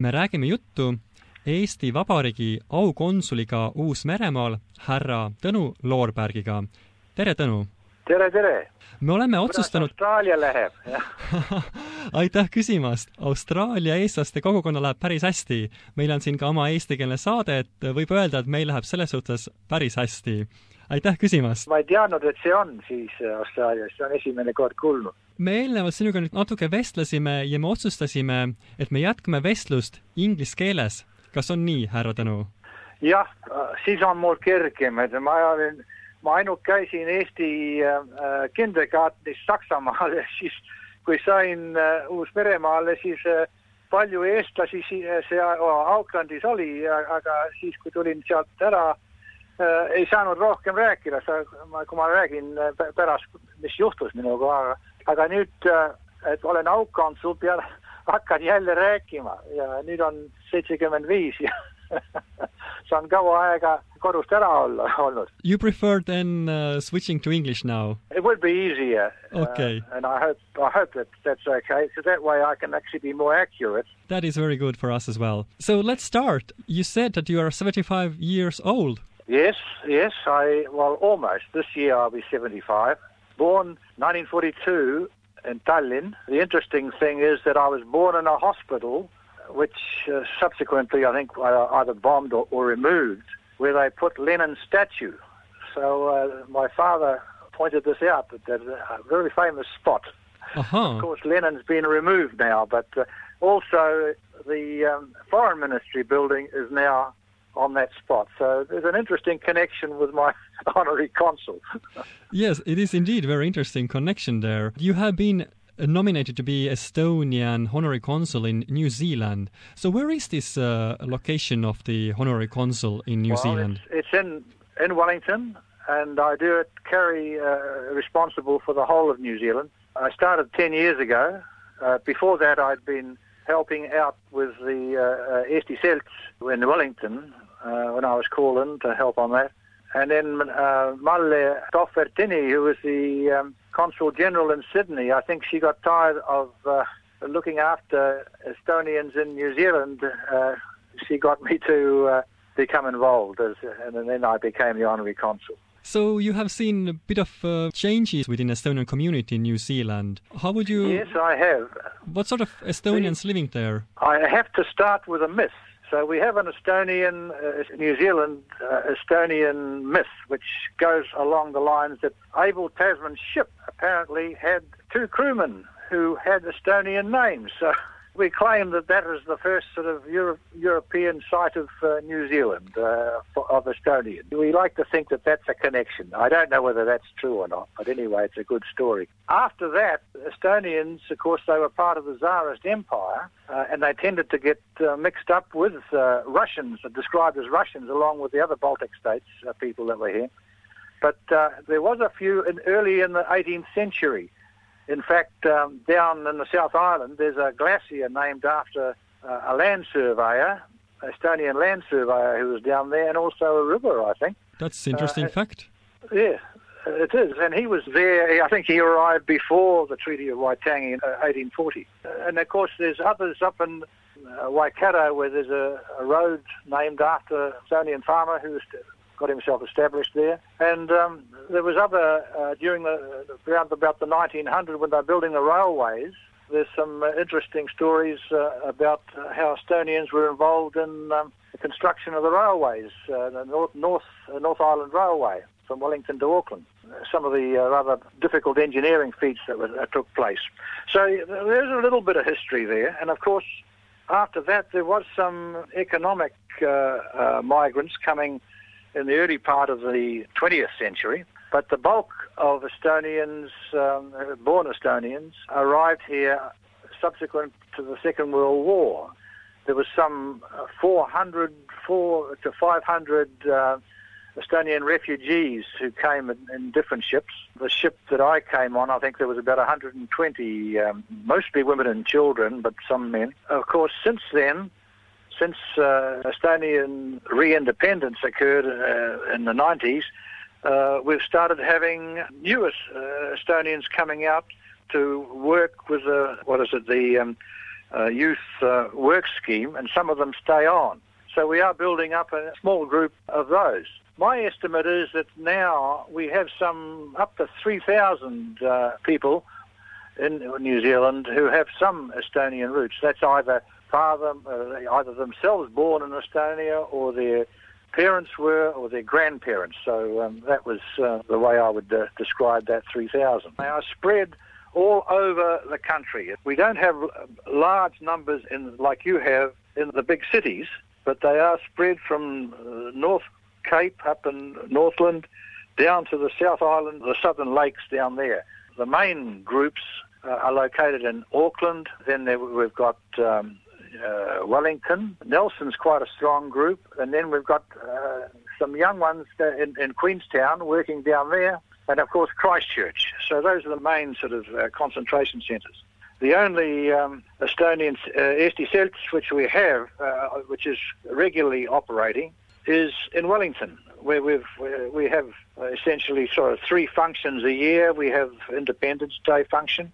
me räägime juttu Eesti Vabariigi aukonsuliga Uus-Meremaal, härra Tõnu Loorbergiga. tere, Tõnu! tere, tere! me oleme otsustanud. Austraalia läheb aitäh küsimast. Austraalia eestlaste kogukonna läheb päris hästi. meil on siin ka oma eestikeelne saade, et võib öelda, et meil läheb selles suhtes päris hästi. aitäh küsimast. ma ei teadnud, et see on siis Austraalias, see on esimene kord kuulnud. Me eelnevalt sinuga nüüd natuke vestlesime ja me otsustasime, et me jätkame vestlust inglise keeles. kas on nii, härra Tõnu? jah, siis on mul kergem, et ma olin ma ainult käisin Eesti äh, kindergartenis Saksamaal ja siis kui sain äh, Uus-Meremaale, siis äh, palju eestlasi seal Aucklandis oli, aga siis, kui tulin sealt ära äh,, ei saanud rohkem rääkida, kui ma räägin pärast, mis juhtus minuga, aga nüüd, et olen aukonsul, pean, hakkan jälle rääkima ja nüüd on seitsekümmend viis ja on kaua aega kodust ära olla olnud. You prefer then uh, switching to English now? It would be easier. Okay. Uh, and I hope I hope that that's okay, so that way I can actually be more accurate. That is very good for us as well. So let's start. You said that you are 75 years old. Yes, yes. I well, almost. This year I'll be 75. Born 1942 in Tallinn. The interesting thing is that I was born in a hospital which uh, subsequently I think either bombed or, or, removed, where they put Lenin's statue. So uh, my father pointed this out that there's a very famous spot. Uh-huh. Of course, Lenin's been removed now, but uh, also the um, foreign ministry building is now on that spot. So there's an interesting connection with my honorary consul. yes, it is indeed a very interesting connection there. You have been nominated to be Estonian honorary consul in New Zealand. So where is this uh, location of the honorary consul in New well, Zealand? It's, it's, in in Wellington, and I do it carry uh, responsible for the whole of New Zealand. I started ten years ago. Uh, before that, I'd been helping out with the uh, Eesti Selts in Wellington uh, when I was called in to help on that. And then uh, Malle Toffertini, who was the um, consul general in Sydney, I think she got tired of uh, looking after Estonians in New Zealand. Uh, she got me to uh, become involved, as, and then I became the honorary consul. So you have seen a bit of uh, changes within Estonian community in New Zealand. How would you? Yes, I have. What sort of Estonians living there? I have to start with a myth. So we have an Estonian, uh, New Zealand uh, Estonian myth, which goes along the lines that Abel Tasman's ship apparently had two crewmen who had Estonian names. So we claim that that is the first sort of Euro- European site of uh, New Zealand uh, for, of Estonian. We like to think that that's a connection. I don't know whether that's true or not, but anyway, it's a good story. After that, Estonians, of course, they were part of the Tsarist Empire, uh, and they tended to get uh, mixed up with uh, Russians, described as Russians, along with the other Baltic states, uh, people that were here. But there was a few in, early in the 18th century. In fact, um, down in the South Island, there's a glacier named after uh, a land surveyor, Estonian land surveyor who was down there, and also a river, I think. That's an interesting Uh, fact. Yeah, it is. And he was there, I think he arrived before the Treaty of Waitangi in uh, 1840. Uh, and of course, there's others up in uh, Waikato where there's a, a road named after a Estonian farmer who's got himself established there. And um, there was other, uh, during the, around about the 1900 when they were building the railways, there's some uh, interesting stories uh, about uh, how Estonians were involved in um, the construction of the railways, uh, the North, North, uh, North Island Railway from Wellington to Auckland. Some of the uh, rather difficult engineering feats that, that took place. So there's a little bit of history there. And of course, after that, there was some economic uh, uh, migrants coming in the early part of the 20th century. But the bulk of Estonians, um, born Estonians, arrived here subsequent to the Second World War. There was some uh, 400 4 to 500 uh, Estonian refugees who came in, in, different ships. The ship that I came on, I think there was about 120, um, mostly women and children, but some men. Of course, since then, since uh, Estonian re-independence occurred uh, in the 90s, uh, we've started having new uh, Estonians coming out to work with the, what is it, the um, uh, youth uh, work scheme, and some of them stay on. So we are building up a small group of those. My estimate is that now we have some up to 3,000 uh, people in New Zealand who have some Estonian roots. That's either father, uh, either themselves born in Estonia or their parents were or their grandparents. So um, that was uh, the way I would uh, describe that 3,000. They are spread all over the country. We don't have large numbers in like you have in the big cities, but they are spread from uh, North Cape up in Northland down to the South Island, the southern lakes down there. The main groups uh, are located in Auckland. Then there, we've got um, uh, Wellington. Nelson's quite a strong group, and then we've got uh, some young ones in, in, Queenstown working down there, and of course Christchurch. So those are the main sort of uh, concentration centres. The only um, Estonian uh, which we have, uh, which is regularly operating, is in Wellington, where we've we have essentially sort of three functions a year. We have Independence Day function,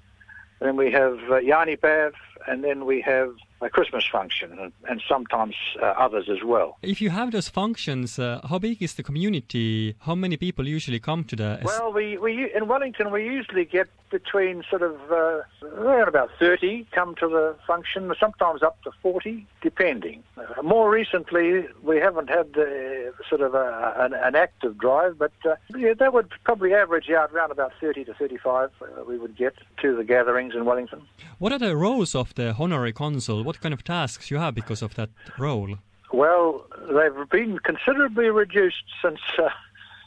then we have uh, Jaanipäev, and then we have a Christmas function and, and sometimes uh, others as well. If you have those functions, uh, how big is the community? How many people usually come to the? Well, we, we in Wellington we usually get between sort of uh, around about 30 come to the function, sometimes up to 40, depending. Uh, more recently, we haven't had uh, sort of a, an, an, active drive, but uh, yeah, that would probably average out around about 30 to 35 uh, we would get to the gatherings in Wellington. What are the roles of the honorary consul? What kind of tasks you have because of that role? Well, they've been considerably reduced since uh,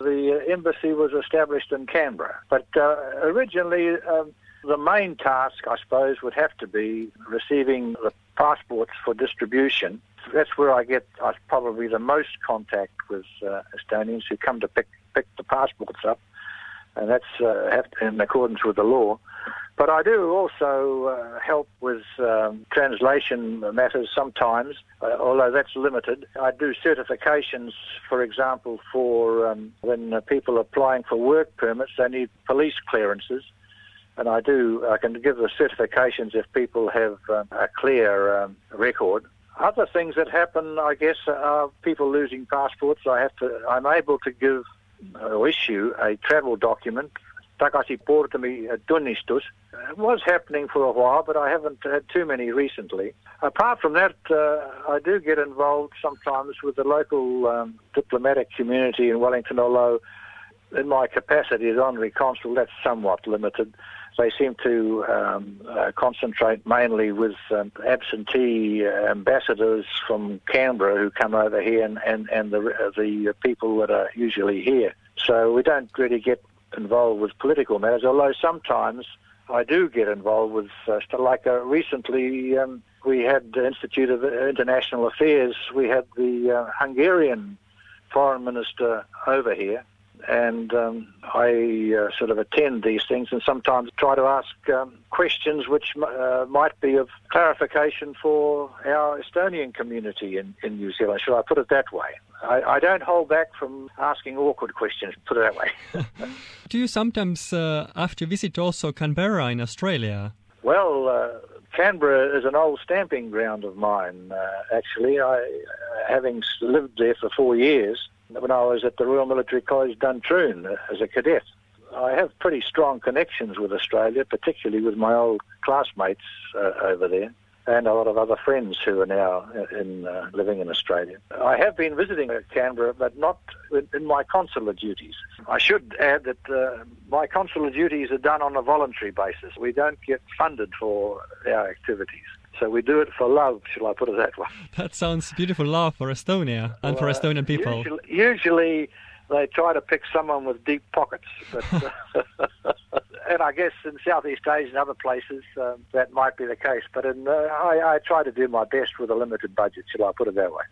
the embassy was established in Canberra. But uh, originally, um, the main task, I suppose, would have to be receiving the passports for distribution. That's where I get uh, probably the most contact with uh, Estonians who come to pick pick the passports up, and that's uh, in accordance with the law. But I do also uh, help with um, translation matters sometimes, uh, although that's limited. I do certifications, for example, for um, when uh, people are applying for work permits, they need police clearances. And I do, I can give the certifications if people have um, a clear um, record. Other things that happen, I guess, are people losing passports. I have to, I'm able to give or issue a travel document takaisinpurtami tunnistus. It was happening for a while, but I haven't had too many recently. Apart from that, uh, I do get involved sometimes with the local um, diplomatic community in Wellington, although in my capacity as honorary consul, that's somewhat limited. They seem to um, uh, concentrate mainly with um, absentee uh, ambassadors from Canberra who come over here and, and, and the, uh, the people that are usually here. So we don't really get involved with political matters, although sometimes I do get involved with uh, like uh, recently um, we had the Institute of International Affairs, we had the uh, Hungarian foreign minister over here, and um, I uh, sort of attend these things and sometimes try to ask um, questions which uh, might be of clarification for our Estonian community in, in New Zealand. Should I put it that way? I, I, don't hold back from asking awkward questions, put it that way. Do you sometimes uh, have to visit also Canberra in Australia? Well, uh, Canberra is an old stamping ground of mine, uh, actually. I, having lived there for four years, when I was at the Royal Military College Duntroon as a cadet. I have pretty strong connections with Australia, particularly with my old classmates uh, over there and a lot of other friends who are now in uh, living in Australia. I have been visiting Canberra, but not in my consular duties. I should add that uh, my consular duties are done on a voluntary basis. We don't get funded for our activities. So we do it for love, shall I put it that way? That sounds beautiful love for Estonia and well, for Estonian people. Usually, usually, they try to pick someone with deep pockets, but and I guess in Southeast Asia and other places um, that might be the case. But in, uh, I, I try to do my best with a limited budget, shall I put it that way?